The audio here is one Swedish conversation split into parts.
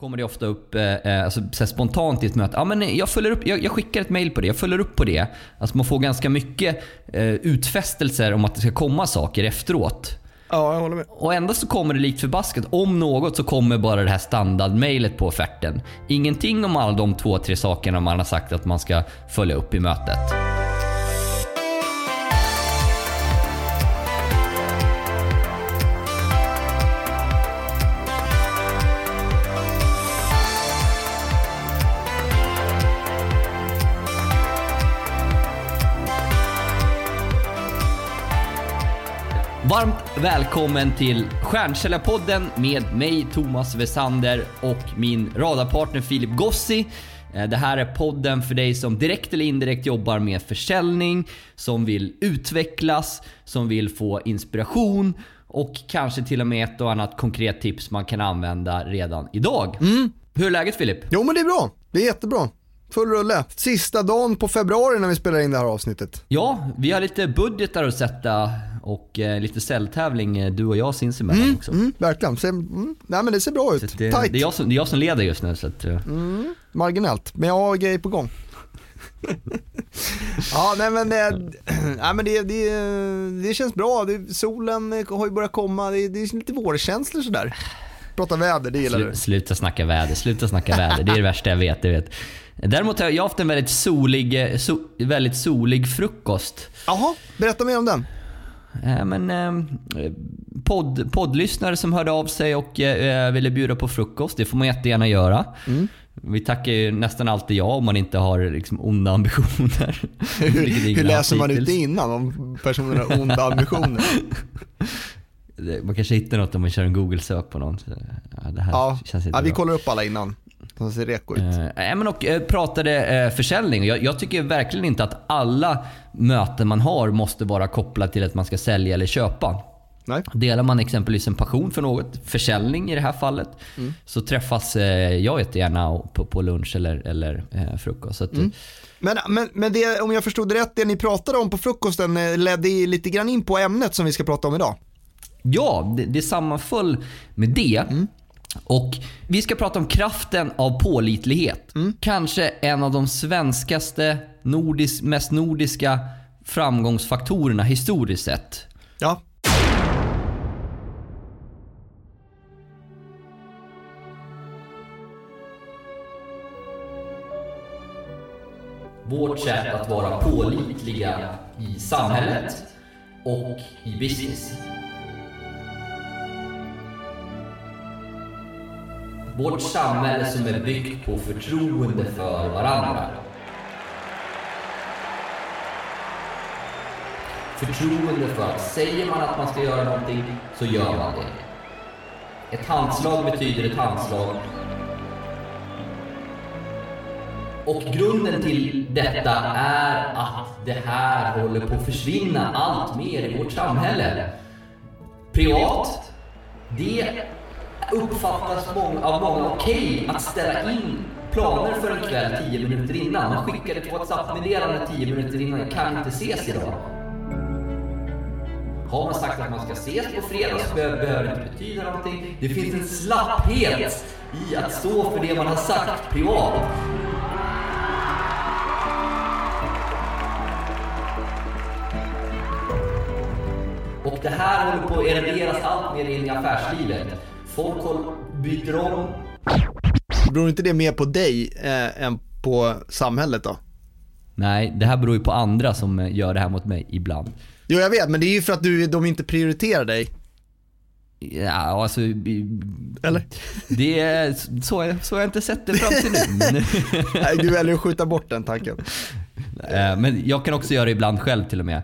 kommer det ofta upp eh, eh, alltså, så spontant i ett möte. Ja, men jag, följer upp, jag, jag skickar ett mail på det, jag följer upp på det. Alltså man får ganska mycket eh, utfästelser om att det ska komma saker efteråt. Ja, jag håller med. Och ändå så kommer det likt förbaskat. Om något så kommer bara det här standardmailet på offerten. Ingenting om alla de två, tre sakerna man har sagt att man ska följa upp i mötet. Varmt välkommen till Stjärnkällarpodden med mig Thomas Wesander och min radarpartner Filip Gossi. Eh, Det här är podden för dig som direkt eller indirekt jobbar med försäljning, som vill utvecklas, som vill få inspiration och kanske till och med ett och annat konkret tips man kan använda redan idag. Hur är läget Filip? Jo men det är bra. Det är jättebra. Full rulle. Sista dagen på februari när vi spelar in det här avsnittet. Ja, vi har lite budgetar att sätta och eh, lite säljtävling eh, du och jag sinsemellan också. Mm, verkligen. Ser, mm, nej men det ser bra ut. Det, det, är jag som, det är jag som leder just nu. Så att, eh, Marginellt. Men jag har grejer på gång. ja, nej men, eh, nej, men det, det, det känns bra. Det, solen har ju börjat komma. Det, det är lite vårkänslor sådär. Prata väder, det gillar Slu, du. sluta snacka väder, sluta snacka väder. Det är det värsta jag vet. Du vet. Däremot har jag haft en väldigt solig, so, väldigt solig frukost. Jaha, berätta mer om den. Eh, men, eh, podd, poddlyssnare som hörde av sig och eh, ville bjuda på frukost, det får man jättegärna göra. Mm. Vi tackar ju nästan alltid ja om man inte har liksom, onda ambitioner. Hur, hur läser man ut det innan om personen har onda ambitioner? Man kanske hittar något om man kör en Google-sök på någon. Ja, det här Ja, känns inte ja, vi bra. kollar upp alla innan. Så ser reko ut. Eh, men och, eh, pratade eh, försäljning. Jag, jag tycker verkligen inte att alla möten man har måste vara kopplat till att man ska sälja eller köpa. Nej. Delar man exempelvis en passion för något, försäljning i det här fallet, Mm. så träffas eh, jag jättegärna på, på lunch eller, eller eh, frukost. Att, Mm. Men, men, men det, om jag förstod det rätt, det ni pratade om på frukosten eh, ledde lite grann in på ämnet som vi ska prata om idag. Ja, det, det sammanföll med det. Och Vi ska prata om kraften av pålitlighet. Kanske en av de svenskaste, nordis, mest nordiska framgångsfaktorerna historiskt sett. Ja. Vårt sätt att vara pålitliga i samhället och i business. Vårt samhälle som är byggt på förtroende för varandra. Förtroende för att säger man att man ska göra någonting så gör man det. Ett handslag betyder ett handslag och grunden till detta är att det här håller på att försvinna allt mer i vårt samhälle. Privat, det uppfattas många, av många okej att ställa in planer för en kväll 10 minuter innan. Man skickar ett WhatsApp-meddelande 10 minuter innan, kan inte ses idag. Har man sagt att man ska ses på fredag så behöver behöver det inte betyda någonting. Det finns en slapphet i att stå för det man har sagt privat. Och det här håller på att eroderas allt mer in i affärslivet. Folk byter om. Beror inte det mer på dig eh, än på samhället då? Nej, det här beror ju på andra som eh, gör det här mot mig ibland. Jo jag vet, men det är ju för att du, de inte prioriterar dig. Ja, alltså... Eller? Det är, så, så har jag inte sett det fram till nu. Nej, du väljer att skjuta bort den tanken. eh, men jag kan också göra det ibland själv till och med.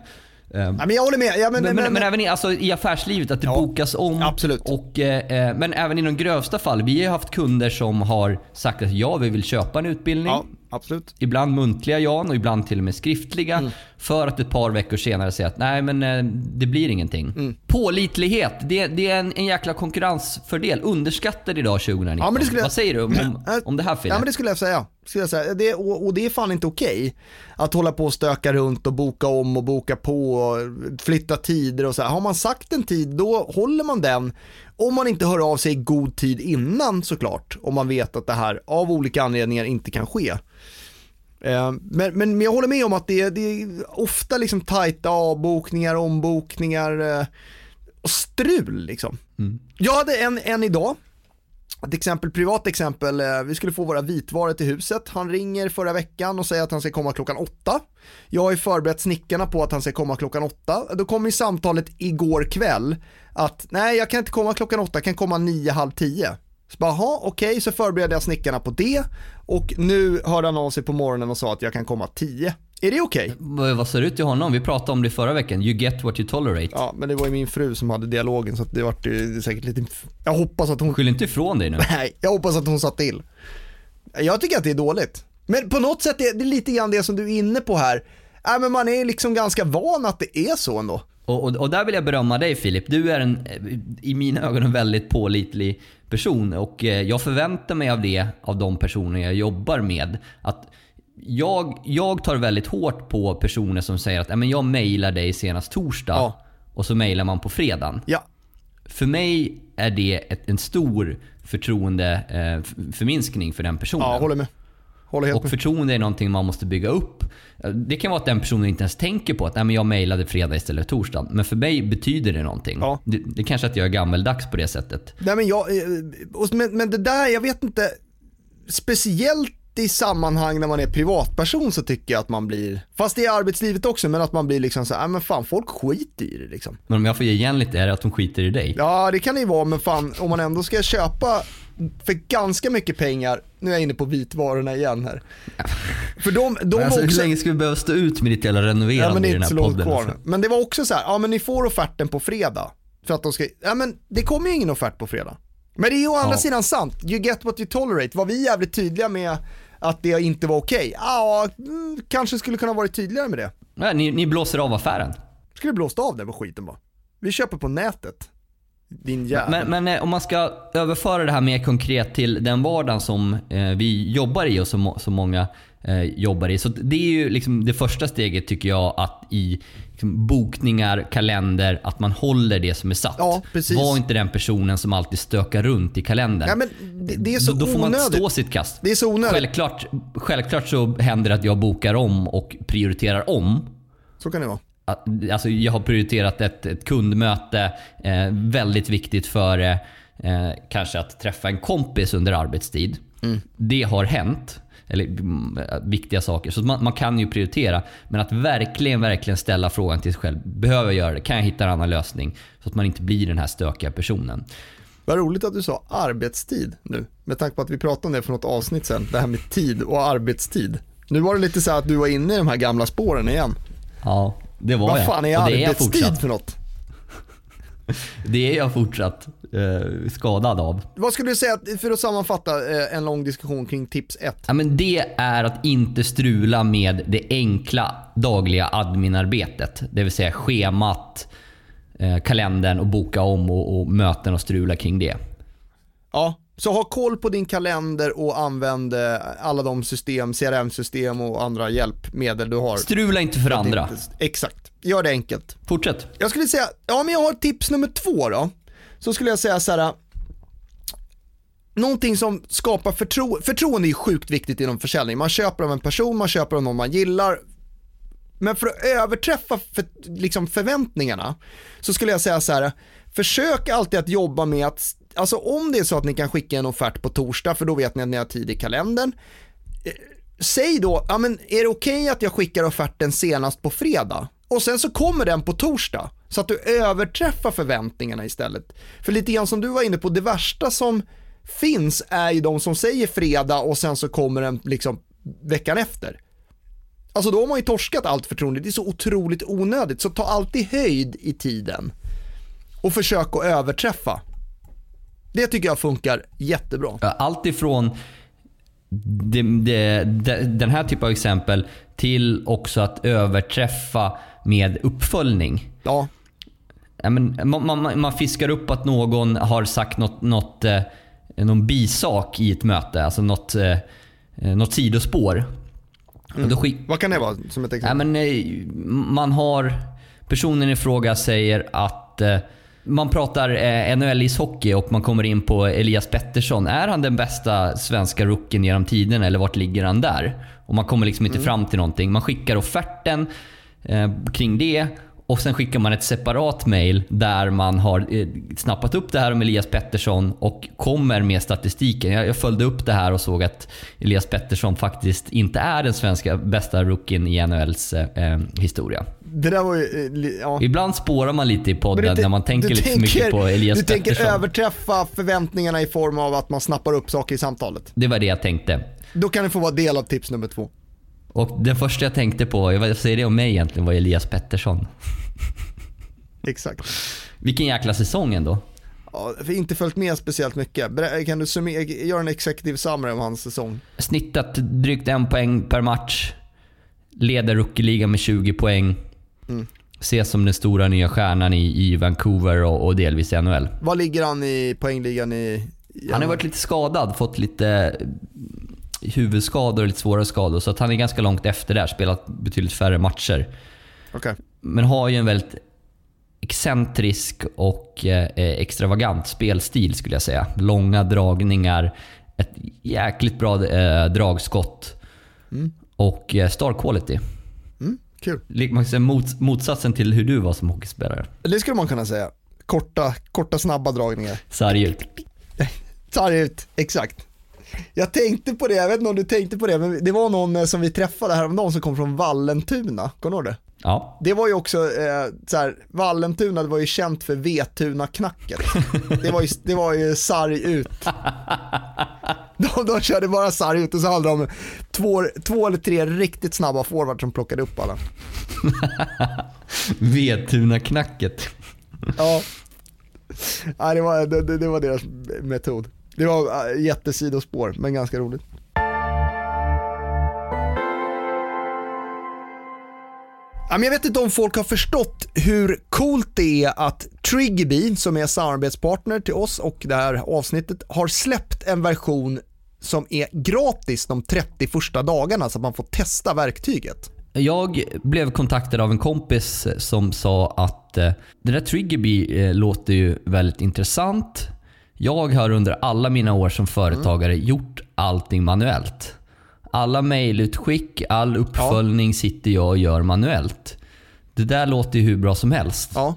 Eh, Ja, men jag håller med. Ja, men, Men, men, men, även i, alltså, i affärslivet, att det Ja, bokas om. absolut. Och, eh, eh, men även i de grövsta fall. Vi har haft kunder som har sagt att ja, vi vill köpa en utbildning. ja, absolut. Ibland muntliga ja och ibland till och med skriftliga. Mm. För att ett par veckor senare säga att nej men eh, det blir ingenting. Mm. Pålitlighet, det, det är en, en jäkla konkurrensfördel. Underskattad idag 2019. Ja, men det skulle jag- Vad säger du om, om, om det här Fille? Ja men det skulle jag säga. Skulle jag säga. Det, och, och det är fan inte okej. Att hålla på och stöka runt och boka om och boka på och flytta tider och så här. Har man sagt en tid, då håller man den. Om man inte hör av sig i god tid innan såklart. Om man vet att det här av olika anledningar inte kan ske. Eh, Men, men jag håller med om att det, det är ofta liksom tajta avbokningar, ombokningar eh, och strul liksom. Jag hade en, en idag, ett exempel, privat exempel, eh, vi skulle få våra vitvaror till huset. Han ringer förra veckan och säger att han ska komma klockan åtta. Jag har ju förberett snickarna på att han ska komma klockan åtta. Då kom ju samtalet igår kväll att nej jag kan inte komma klockan åtta, jag kan komma nio, halv tio. Så bara, jaha, okej, så förberedde jag snickarna på det och nu hörde han av sig på morgonen och sa att jag kan komma tio. Är det okej? Vad vad sa du till honom? Vi pratade om det förra veckan. You get what you tolerate. Ja, men det var ju min fru som hade dialogen så det vart ju säkert lite, jag hoppas att hon Skyll inte ifrån dig nu. Nej, jag hoppas att hon sa till. Jag tycker att det är dåligt. Men på något sätt är det lite grann det som du är inne på här. Äh, men man är liksom ganska van att det är så ändå. Och, och, och där vill jag berömma dig Filip. Du är en, i mina ögon en väldigt pålitlig person och eh, jag förväntar mig av det, av de personer jag jobbar med. Att jag, jag tar väldigt hårt på personer som säger att "Ja, men jag mejlar dig senast torsdag Ja. och så mejlar man på fredagen. Ja, För mig är det ett, en stor förtroendeförminskning för den personen. ja håller med. Håller Och med. förtroende är någonting man måste bygga upp. Det kan vara att den personen inte ens tänker på att Nej, men jag mejlade fredag istället för torsdag. Men för mig betyder det någonting. Ja. Det, det kanske att jag är gammeldags på det sättet. Nej men jag, eh, men, men det där, jag vet inte, speciellt i sammanhang när man är privatperson så tycker jag att man blir, fast det är arbetslivet också, men att man blir liksom så här, "Ah, men fan folk skiter i det liksom. Men om jag får ge igen lite är det att de skiter i dig. Ja det kan det ju vara, men fan om man ändå ska köpa för ganska mycket pengar, nu är jag inne på vitvarorna igen här. För de, de alltså, också... Hur länge ska vi behöva stå ut med ditt jävla renoverande Ja men det i är den inte här så långt podden? kvar Alltså? Men det var också så här, ja men ni får offerten på fredag. För att de ska, ja men det kommer ju ingen offert på fredag. Men det är ju å andra Ja. sidan sant, you get what you tolerate. Var vi jävligt tydliga med att det inte var okej? Ja, mm, kanske skulle kunna varit tydligare med det. Nej, ni, ni blåser av affären. Skulle blåst av det vad skiten var. Vi köper på nätet. Din jävel. Men, men eh, om man ska överföra det här mer konkret till den vardagen som eh, vi jobbar i och som, som många jobbar i. Så det är ju liksom det första steget tycker jag att i liksom, bokningar, kalender, att man håller det som är satt. Ja. Var inte den personen som alltid stökar runt i kalendern. Ja, men det, det är så då, då får man onödigt. stå sitt kast. Det är så onödigt. Självklart, självklart så händer det att jag bokar om och prioriterar om. Så kan det vara. Alltså jag har prioriterat ett, ett kundmöte, eh, väldigt viktigt före eh, kanske att träffa en kompis under arbetstid. Det har hänt. Eller mm, viktiga saker. Så man, man kan ju prioritera. Men att verkligen, verkligen ställa frågan till sig själv. Behöver jag göra det? Kan jag hitta en annan lösning? Så att man inte blir den här stökiga personen. Vad roligt att du sa arbetstid nu. Med tanke på att vi pratade om det för något avsnitt sen. Det här med tid och arbetstid. Nu var det lite så här att du var inne i de här gamla spåren igen. Ja, det var Vad jag. fan är arbetstid för något? Det är jag fortsatt eh, skadad av. Vad skulle du säga, för att sammanfatta eh, en lång diskussion kring tips 1? Ja, men det är att inte strula med det enkla dagliga adminarbetet. Det vill säga schemat, eh, kalendern och boka om och, och möten och strula kring det. Ja, så ha koll på din kalender och använd eh, alla de system, CRM-system och andra hjälpmedel du har. Strula inte för andra. Exakt, gör det enkelt. Fortsätt. Jag skulle säga, ja men jag har tips nummer två då. Så skulle jag säga så här. Någonting som skapar förtro förtroende är sjukt viktigt inom försäljning. Man köper av en person, man köper av någon man gillar. Men för att överträffa för, liksom förväntningarna så skulle jag säga så här. Försök alltid att jobba med att, alltså om det är så att ni kan skicka en offert på torsdag för då vet ni att ni har tid i kalendern. Eh, säg då, ja men är det okej att jag skickar offerten senast på fredag? Och sen så kommer den på torsdag. Så att du överträffar förväntningarna istället. För lite grann som du var inne på, det värsta som finns är ju de som säger fredag och sen så kommer den liksom veckan efter. Alltså då har man ju torskat allt förtroende, det är så otroligt onödigt. Så ta alltid höjd i tiden. Och försök att överträffa. Det tycker jag funkar jättebra. Allt ifrån det, det, det, den här typen av exempel till också att överträffa med uppföljning. Ja, Ja, men man, man, man fiskar upp att någon har sagt något, något, eh, någon bisak i ett möte. Alltså något, eh, något sidospår. Och då skick, Vad kan det vara som ett exempel? men, eh, man har... Personen i fråga säger att eh, man pratar eh, NHL-ishockey och man kommer in på Elias Pettersson. Är han den bästa svenska rookien genom tiden eller vart ligger han där? Och man kommer liksom inte fram till någonting. Man skickar offerten eh, kring det och sen skickar man ett separat mail där man har eh, snappat upp det här om Elias Pettersson och kommer med statistiken. Jag, jag följde upp det här och såg att Elias Pettersson faktiskt inte är den svenska bästa rookien i NHLs eh, historia. Det där var ju, eh, ja. Ibland spårar man lite i podden du- när man tänker du lite för mycket tänker- på Elias Du tänker Pettersson. överträffa förväntningarna i form av att man snappar upp saker i samtalet. Det var det jag tänkte. Då kan det få vara del av tips nummer två. Och den första jag tänkte på, vad säger det om mig egentligen, var Elias Pettersson. Exakt. Vilken jäkla säsong ändå. Ja, inte följt med speciellt mycket. Kan du summera, göra en executive summary om hans säsong? Snittat drygt en poäng per match. Leder rookie-ligan med 20 poäng. Mm. Ses som den stora nya stjärnan i, i Vancouver och, och delvis i NHL. Vad ligger han i poängligan i? i Han har varit lite skadad, fått lite huvudskador och lite svåra skador. Så att han är ganska långt efter där, spelat betydligt färre matcher. Okej. Men har ju en väldigt excentrisk och eh, extravagant spelstil skulle jag säga. Långa dragningar, ett jäkligt bra eh, dragskott och eh, star quality. Mm, kul. Man kan säga mot, motsatsen till hur du var som hockeyspelare. Det skulle man kunna säga. Korta, korta snabba dragningar. Sarg ut. Tar ut, exakt. Jag tänkte på det, jag vet inte om du tänkte på det, men det var någon eh, som vi träffade häromdagen som kom från Vallentuna. Kommer du ihåg det? Ja. Det var ju också, eh, så här, Vallentuna det var ju känt för Vetuna-knacket. Det var ju, det var ju sarg ut. De, de körde bara sarg ut och så hade de två, två eller tre riktigt snabba forwards som plockade upp alla. Vetuna-knacket. Ja. Nej, det, var, det- det var deras metod. Det var äh, jättesidospår, men ganska roligt. Jag vet inte om folk har förstått hur coolt det är att Triggerby, som är samarbetspartner till oss och det här avsnittet, har släppt en version som är gratis de 30 första dagarna så att man får testa verktyget. Jag blev kontaktad av en kompis som sa att eh, den det där Triggerby eh, låter ju väldigt intressant. Jag har under alla mina år som företagare gjort allting manuellt. Alla mejlutskick, all uppföljning sitter jag och gör manuellt. Det där låter ju hur bra som helst. Ja.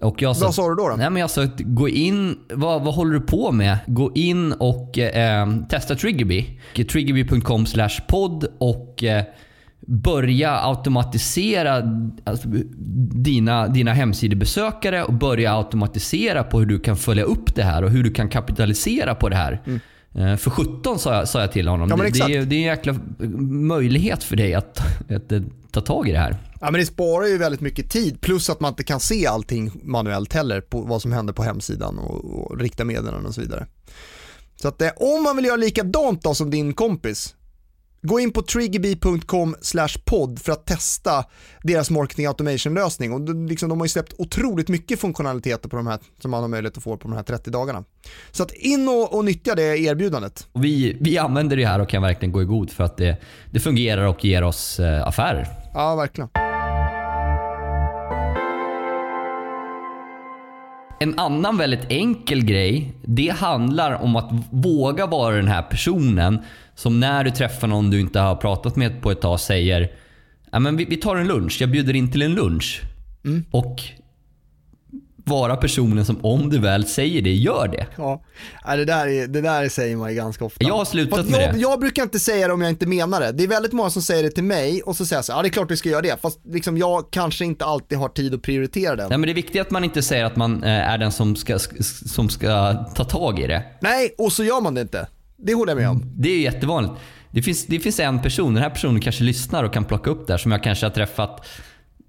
Och jag Vad sa du då? då? Nej men jag sa att gå in, vad, vad håller du på med? Gå in och eh, testa Triggerby. Triggerby.com podd och eh, börja automatisera alltså, dina, dina hemsidebesökare och börja automatisera på hur du kan följa upp det här och hur du kan kapitalisera på det här. Eh, För 17 sa jag, sa jag till honom. Mm. Ja, det, det, är, det är en jäkla möjlighet för dig att, att, eh, ta tag i det här. Ja men det sparar ju väldigt mycket tid plus att man inte kan se allting manuellt heller på vad som händer på hemsidan och, och rikta meddelanden och så vidare. Så att eh, om man vill göra likadant då som din kompis, gå in på triggerby.com podd för att testa deras marketing automation lösning och de- liksom, de har ju släppt otroligt mycket funktionaliteter på de här som man har möjlighet att få på de här 30 dagarna. Så att in och, och nyttja det erbjudandet. Och vi, vi använder det här och kan verkligen gå i god för att det, det fungerar och ger oss eh, affärer. Ja, verkligen. En annan väldigt enkel grej, det handlar om att våga vara den här personen som när du träffar någon du inte har pratat med på ett tag säger men vi, vi tar en lunch, jag bjuder in till en lunch. Och vara personen som om du väl säger det, gör det. Ja, det, där är, det där säger man ju ganska ofta. Jag har slutat Fast med jag, det. jag brukar inte säga det om jag inte menar det. Det är väldigt många som säger det till mig och så säger jag så ja det är klart vi ska göra det. Fast liksom jag kanske inte alltid har tid att prioritera den. Nej, men det är viktigt att man inte säger att man eh, är den som ska, som ska ta tag i det. Nej, och så gör man det inte. Det håller jag med om. Det är jättevanligt. Det finns, det finns en person, den här personen kanske lyssnar och kan plocka upp det här som jag kanske har träffat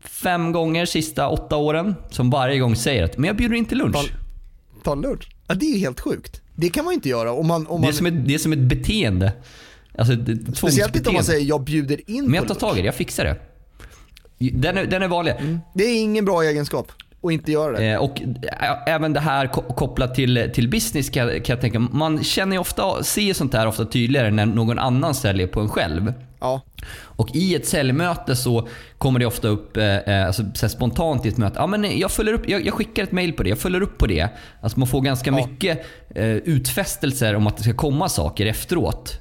fem gånger sista åtta åren. Som varje gång säger att men jag bjuder in till lunch. Ta en lunch. Ja, det är ju helt sjukt. Det kan man ju inte göra om man... Om Det man är som ett, det är som ett beteende. Alltså ett speciellt inte om man säger jag bjuder in Men jag tar tag i det, jag fixar det. Den är, den är vanlig. Det är ingen bra egenskap. och inte göra det. Eh, och även det här ko- kopplat till, till business kan, jag- kan jag tänka. Man känner ju ofta, ser sånt här ofta tydligare när någon annan säljer på en själv. Ja, Och i ett säljmöte så kommer det ofta upp eh, eh, alltså, så spontant i ett möte. Ja, men jag, följer upp, jag, jag skickar ett mail på det, jag följer upp på det. Alltså man får ganska Ja. mycket eh, utfästelser om att det ska komma saker efteråt.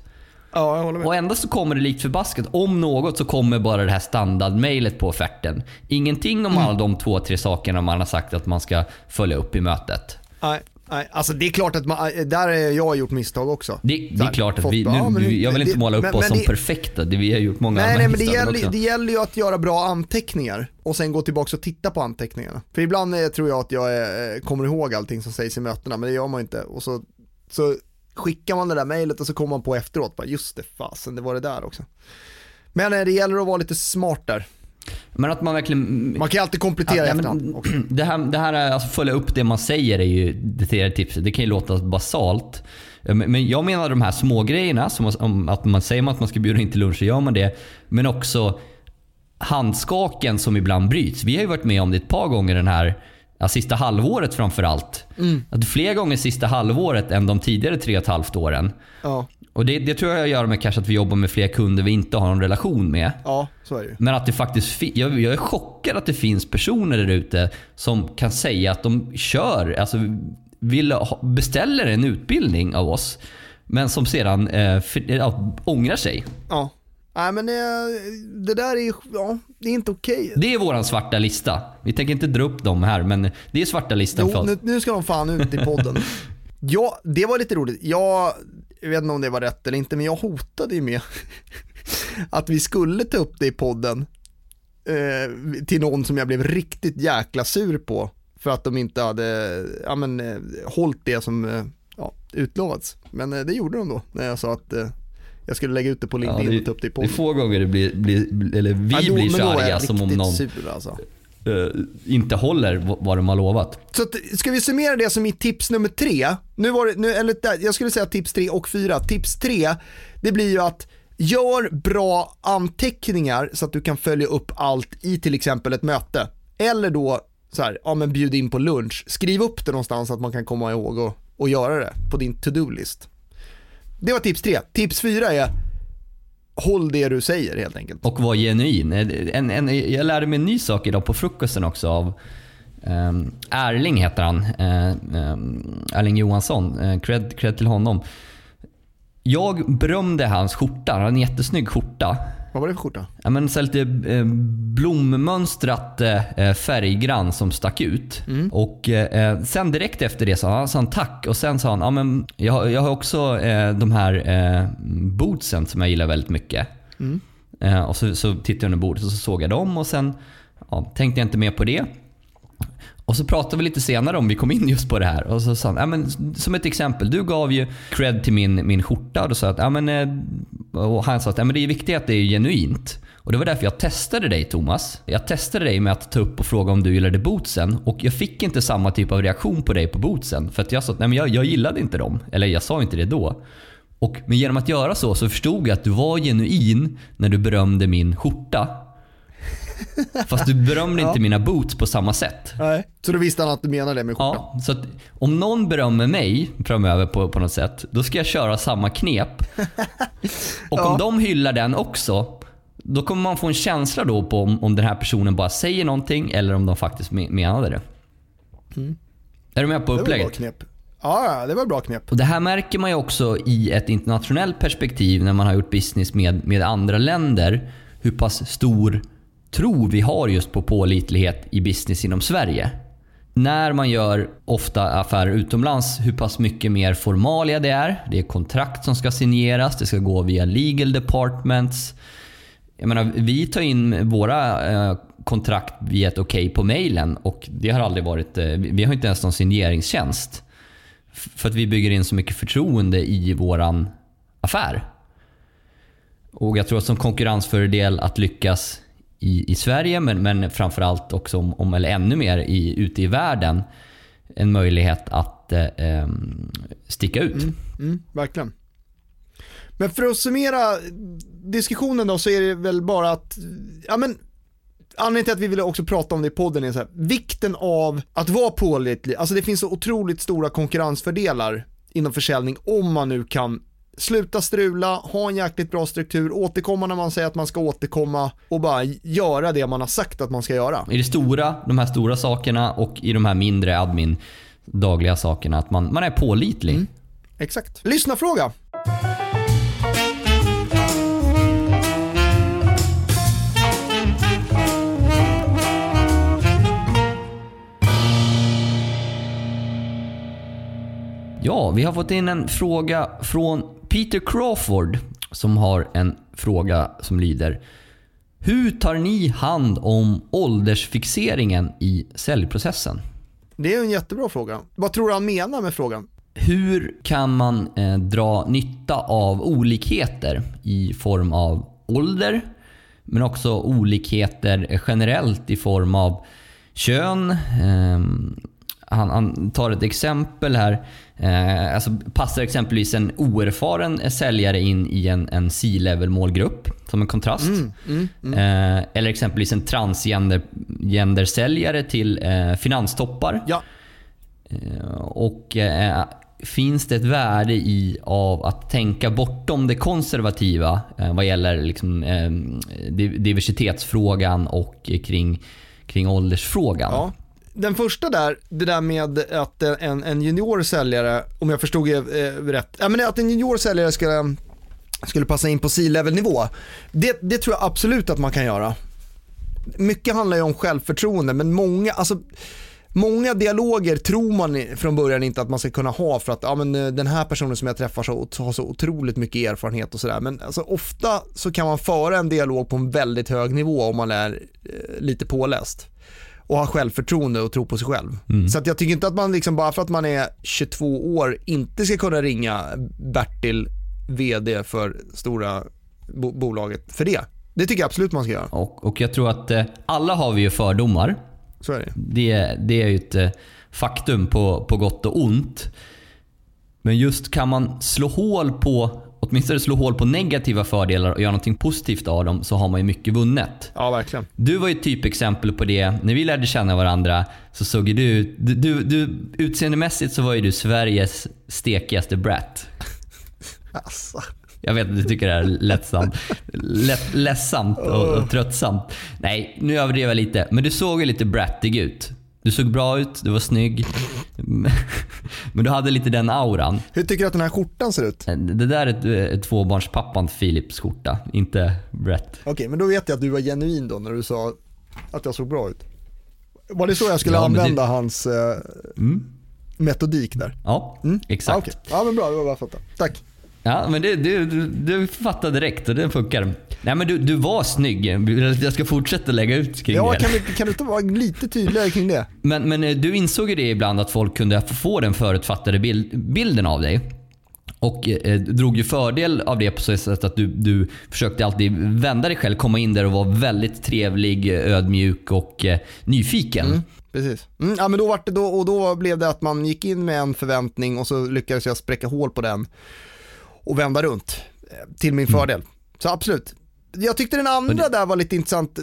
ja jag håller med. Och ändå så kommer det likt förbaskat. Om något så kommer bara det här standardmailet på offerten. Ingenting om alla de två, tre sakerna man har sagt att man ska följa upp i mötet. Nej, nej, alltså det är klart att man, där har jag gjort misstag också. Det, det är klart att vi, nu, ja, men jag vill inte det- måla upp men- oss men som det- perfekta. Det, vi har gjort många Nej, nej men det gäller, också. det gäller ju att göra bra anteckningar och sen gå tillbaka och titta på anteckningarna. För ibland eh, tror jag att jag eh, kommer ihåg allting som sägs i mötena, men det gör man inte. Och så, så skickar man det där mejlet och så kommer man på efteråt, bara, just det, fasen det var det där också. Men eh, det gäller att vara lite smart där. Men att man verkligen Man kan ju alltid komplettera Ja, men efterhand också. det, här, det här är, alltså följa upp det man säger är ju det tredje tipset. Det kan ju låta basalt. Men men jag menar de här små grejerna som om att man säger att man ska bjuda in till lunch så gör man det. Men också handskaken som ibland bryts. Vi har ju varit med om det ett par gånger den här ja, sista halvåret framförallt. Mm. Att fler gånger sista halvåret än de tidigare tre och ett halvt åren. Ja, Och det, det tror jag gör med kanske att vi jobbar med fler kunder vi inte har någon relation med. ja, så är det ju. Men att det faktiskt jag, jag är chockad att det finns personer där ute som kan säga att de kör, alltså vill beställer en utbildning av oss. Men som sedan eh, för, ja, ångrar sig. Ja. Nej men det, det där är ja, det är inte okej. Det är våran svarta lista. Vi tänker inte dra upp dem här men det är svarta listan Jo, nu, nu ska de fan ut i podden. ja, det var lite roligt. Jag, jag vet inte om det var rätt eller inte, men jag hotade ju med att vi skulle ta upp det i podden eh, till någon som jag blev riktigt jäkla sur på för att de inte hade ja, men, eh, hållit det som eh, ja, utlovats. Men eh, det gjorde de då när jag sa att jag skulle lägga ut det på Ja, LinkedIn det, och ta upp det i det är podden. få gånger det blir, blir eller vi Ja, då- blir så arga som om någon sur alltså eh, inte håller vad de har lovat. Så att, ska vi summera det som i tips nummer tre, nu var det, nu, eller jag skulle säga tips tre och fyra. Tips tre, det blir ju att gör bra anteckningar så att du kan följa upp allt i till exempel ett möte. Eller då så här, ja men bjud in på lunch. Skriv upp det någonstans så att man kan komma ihåg och, och göra det på din to-do-list. Det var tips tre. Tips fyra är håll det du säger helt enkelt. Och var genuin. En, en, jag lärde mig en ny sak idag på frukosten också av um, Erling heter han. Uh, um, Erling Johansson. Uh, cred, cred till honom. Jag berömde hans skjorta. Han har en jättesnygg skjorta. Vad var det för skjorta? Ja, men så lite eh, blommönstrat eh, färggrann som stack ut. Och eh, sen direkt efter det sa han, sa han tack och sen sa han ja, men jag, jag har också eh, de här eh, bootsen som jag gillar väldigt mycket. Eh, och så, så tittade jag under bordet och så såg jag dem och sen ja, tänkte jag inte mer på det. Och så pratade vi lite senare om vi kom in just på det här. Och så sa han, ja, men, som ett exempel, du gav ju cred till min, min skjorta. Och, sa att, ja, men, eh, och han sa att ja, men det är viktigt att det är genuint. Och det var därför jag testade dig Thomas. Jag testade dig med att ta upp och fråga om du gillade bootsen. Och jag fick inte samma typ av reaktion på dig på bootsen. För att jag sa att nej, men jag, jag gillade inte dem. Eller jag sa inte det då. Och, men genom att göra så så förstod jag att du var genuin när du berömde min skjorta. Fast du berömde inte mina boots på samma sätt. Nej. Så då visste han att du menade det med skjortan? Ja, så om någon berömmer mig framöver på, på något sätt, då ska jag köra samma knep. Och Ja. om de hyllar den också, då kommer man få en känsla då på om, om den här personen bara säger någonting eller om de faktiskt me- menade det. Är du med på Mm. Det var upplägget? knep. Ja, ja, det var bra knep. Och det här märker man ju också i ett internationellt perspektiv när man har gjort business med, med andra länder. Hur pass stor tro vi har just på pålitlighet i business inom Sverige. När man gör ofta affärer utomlands, hur pass mycket mer formalia det är. Det är kontrakt som ska signeras, det ska gå via legal departments. Jag menar, vi tar in våra eh, kontrakt via ett okej på mejlen. och det har aldrig varit... Eh, vi har inte ens någon signeringstjänst. För att vi bygger in så mycket förtroende i våran affär. Och jag tror att som konkurrensfördel att lyckas i, i Sverige, men, men framförallt också, om, om, eller ännu mer i, ute i världen, en möjlighet att eh, sticka ut. Mm, mm, verkligen. Men för att summera diskussionen då så är det väl bara att, ja men, anledningen till att vi ville också prata om det i podden är så här, vikten av att vara pålitlig. Alltså det finns så otroligt stora konkurrensfördelar inom försäljning om man nu kan sluta strula, ha en jäkligt bra struktur, återkomma när man säger att man ska återkomma och bara göra det man har sagt att man ska göra. I det stora, de här stora sakerna och i de här mindre admin dagliga sakerna, att man, man är pålitlig. Mm. Exakt. Lyssna fråga. Ja, vi har fått in en fråga från Peter Crawford som har en fråga som lyder Hur tar ni hand om åldersfixeringen i säljprocessen? Det är en jättebra fråga. Vad tror du han menar med frågan? Hur kan man eh, dra nytta av olikheter i form av ålder, men också olikheter generellt i form av kön, eh, han, han, tar ett exempel här. Eh, alltså passar exempelvis en oerfaren säljare in i en, en C-level målgrupp som en kontrast. Mm, mm, mm. Eh, eller exempelvis en transgender-säljare till eh, finanstoppar. Ja. Eh, och eh, Finns det ett värde i av att tänka bortom det konservativa eh, vad gäller liksom, diversitetsfrågan och kring, kring åldersfrågan? Ja den första där, det där med att en, en junior säljare, om jag förstod eh, rätt, ja, men att en junior säljare skulle, skulle passa in på C-level nivå. Det, det tror jag absolut att man kan göra. Mycket handlar ju om självförtroende men många, alltså Många dialoger tror man från början inte att man ska kunna ha för att ja, men eh, den här personen som jag träffar så, har så otroligt mycket erfarenhet och sådär. Men alltså, ofta så kan man föra en dialog på en väldigt hög nivå om man är eh, lite påläst och ha självförtroende och tro på sig själv. Mm. Så att jag tycker inte att man liksom bara för att man är 22 år inte ska kunna ringa Bertil, VD för stora bo bolaget för det. Det tycker jag absolut man ska göra. Och, och jag tror att eh, alla har vi ju fördomar. Så är det. Det, det är ju ett eh, faktum på, på gott och ont. Men just kan man slå hål på åtminstone slå hål på negativa fördelar och göra någonting positivt av dem så har man ju mycket vunnet. Ja, verkligen. Du var ju ett typexempel på det. När vi lärde känna varandra så såg du ut... Du, du, du, utseendemässigt så var ju du Sveriges stekigaste brat. Alltså. Jag vet att du tycker det är lättsamt, lätt, ledsamt och, och tröttsamt. Nej, nu överdriver jag lite. Men du såg ju lite brattig ut. Du såg bra ut, du var snygg. Men du hade lite den auran. Hur tycker du att den här skjortan ser ut? Det där är ett tvåbarnspappan Philips skjorta, inte Brett. Okej, okay, men då vet jag att du var genuin då när du sa att jag såg bra ut. Var det så jag skulle ja, använda det... hans eh, mm. metodik där? Ja, mm? exakt. Ah, okay. Ja, men bra, det var bara att fatta. Tack. Ja, men det, du, du, du fattade direkt och det funkar. Nej men du, du var snygg. Jag ska fortsätta lägga ut kring ja, det. Kan du, kan du inte vara lite tydligare kring det? Men, men eh, du insåg ju det ibland att folk kunde få den förutfattade bild, bilden av dig. Och eh, drog ju fördel av det på så sätt att du, du försökte alltid vända dig själv, komma in där och vara väldigt trevlig, ödmjuk och eh, nyfiken. Mm, precis. Mm, ja, men då, var det, då, och då blev det att man gick in med en förväntning och så lyckades jag spräcka hål på den och vända runt eh, till min mm. fördel. Så absolut, jag tyckte den andra där var lite intressant.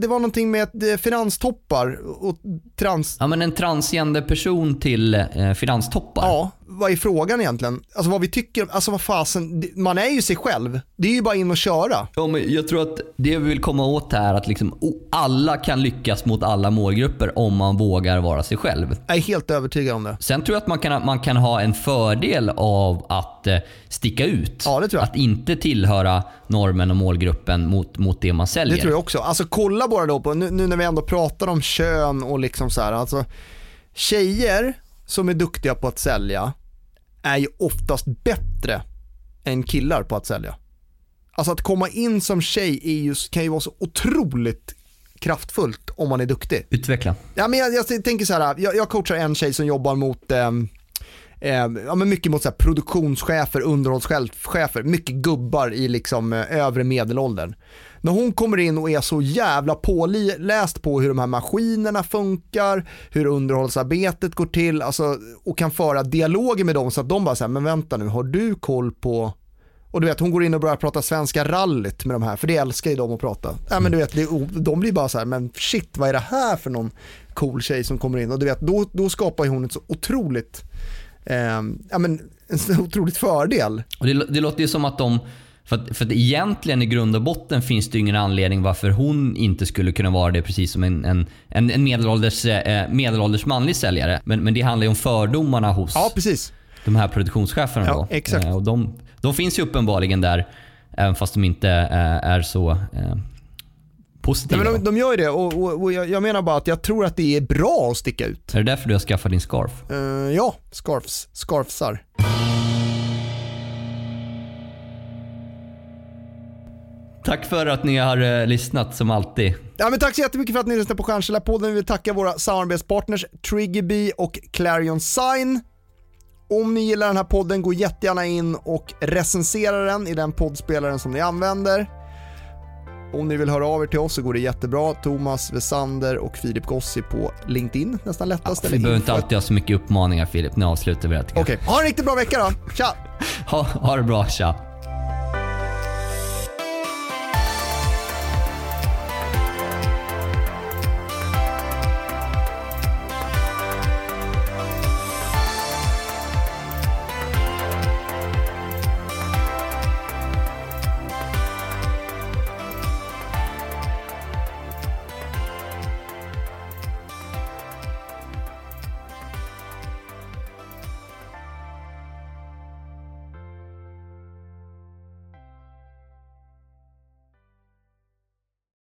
Det var någonting med eh, finanstoppar och trans... Ja men en transgender person till eh, finanstoppar. Ja, vad är frågan egentligen? Alltså vad vi tycker, alltså vad fasen, man är ju sig själv. Det är ju bara in och köra. Ja, men jag tror att det vi vill komma åt är att liksom, alla kan lyckas mot alla målgrupper om man vågar vara sig själv. Jag är helt övertygad om det. Sen tror jag att man kan, man kan ha en fördel av att eh, sticka ut. Ja, det tror jag. Att inte tillhöra normen och målgruppen mot, mot det man säljer. Det tror jag också. Alltså kolla bara då på, nu, nu när vi ändå pratar om kön och liksom så här, alltså tjejer som är duktiga på att sälja är ju oftast bättre än killar på att sälja. Alltså att komma in som tjej just, kan ju vara så otroligt kraftfullt om man är duktig. Utveckla. Ja, men jag, jag tänker så här, jag, jag, coachar en tjej som jobbar mot eh, eh, ja, men mycket mot så här, produktionschefer, underhållschefer, mycket gubbar i liksom eh, övre medelåldern. När hon kommer in och är så jävla påläst på hur de här maskinerna funkar, hur underhållsarbetet går till alltså, och kan föra dialoger med dem så att de bara säger men vänta nu, har du koll på Och du vet, hon går in och börjar prata svenska rallyt med de här, för det älskar ju de att prata. Äh, men du vet, det, de blir bara så här, men shit vad är det här för någon cool tjej som kommer in? Och du vet, då, då skapar hon ett så otroligt, eh, ja men en så otroligt fördel. Och det, det låter ju som att de för att, för att egentligen i grund och botten finns det ingen anledning varför hon inte skulle kunna vara det precis som en, en, en medelålders, eh, medelålders manlig säljare. Men, men det handlar ju om fördomarna hos Ja, precis. de här produktionscheferna. Ja, då. exakt. Eh, och de, de finns ju uppenbarligen där, även fast de inte eh, är så positiva. Nej, men de, de gör ju det och, och, och jag, jag menar bara att jag tror att det är bra att sticka ut. Är det därför du har skaffat din scarf? Eh, ja, scarfs, scarfsar. Tack för att ni har eh, lyssnat som alltid. Ja, men tack så jättemycket för att ni lyssnar på Stjärnkällarpodden. Vi vill tacka våra samarbetspartners Triggerbee och Clarion Sign. Om ni gillar den här podden, gå jättegärna in och recensera den i den poddspelaren som ni använder. Om ni vill höra av er till oss så går det jättebra. Thomas Wesander och Filip Gossi på LinkedIn, nästan lättast. Vi eller behöver inte alltid ha så mycket uppmaningar Filip. Nu avslutar vi det. Okej, ha en riktigt bra vecka då. Tja! Ha, ha det bra, tja.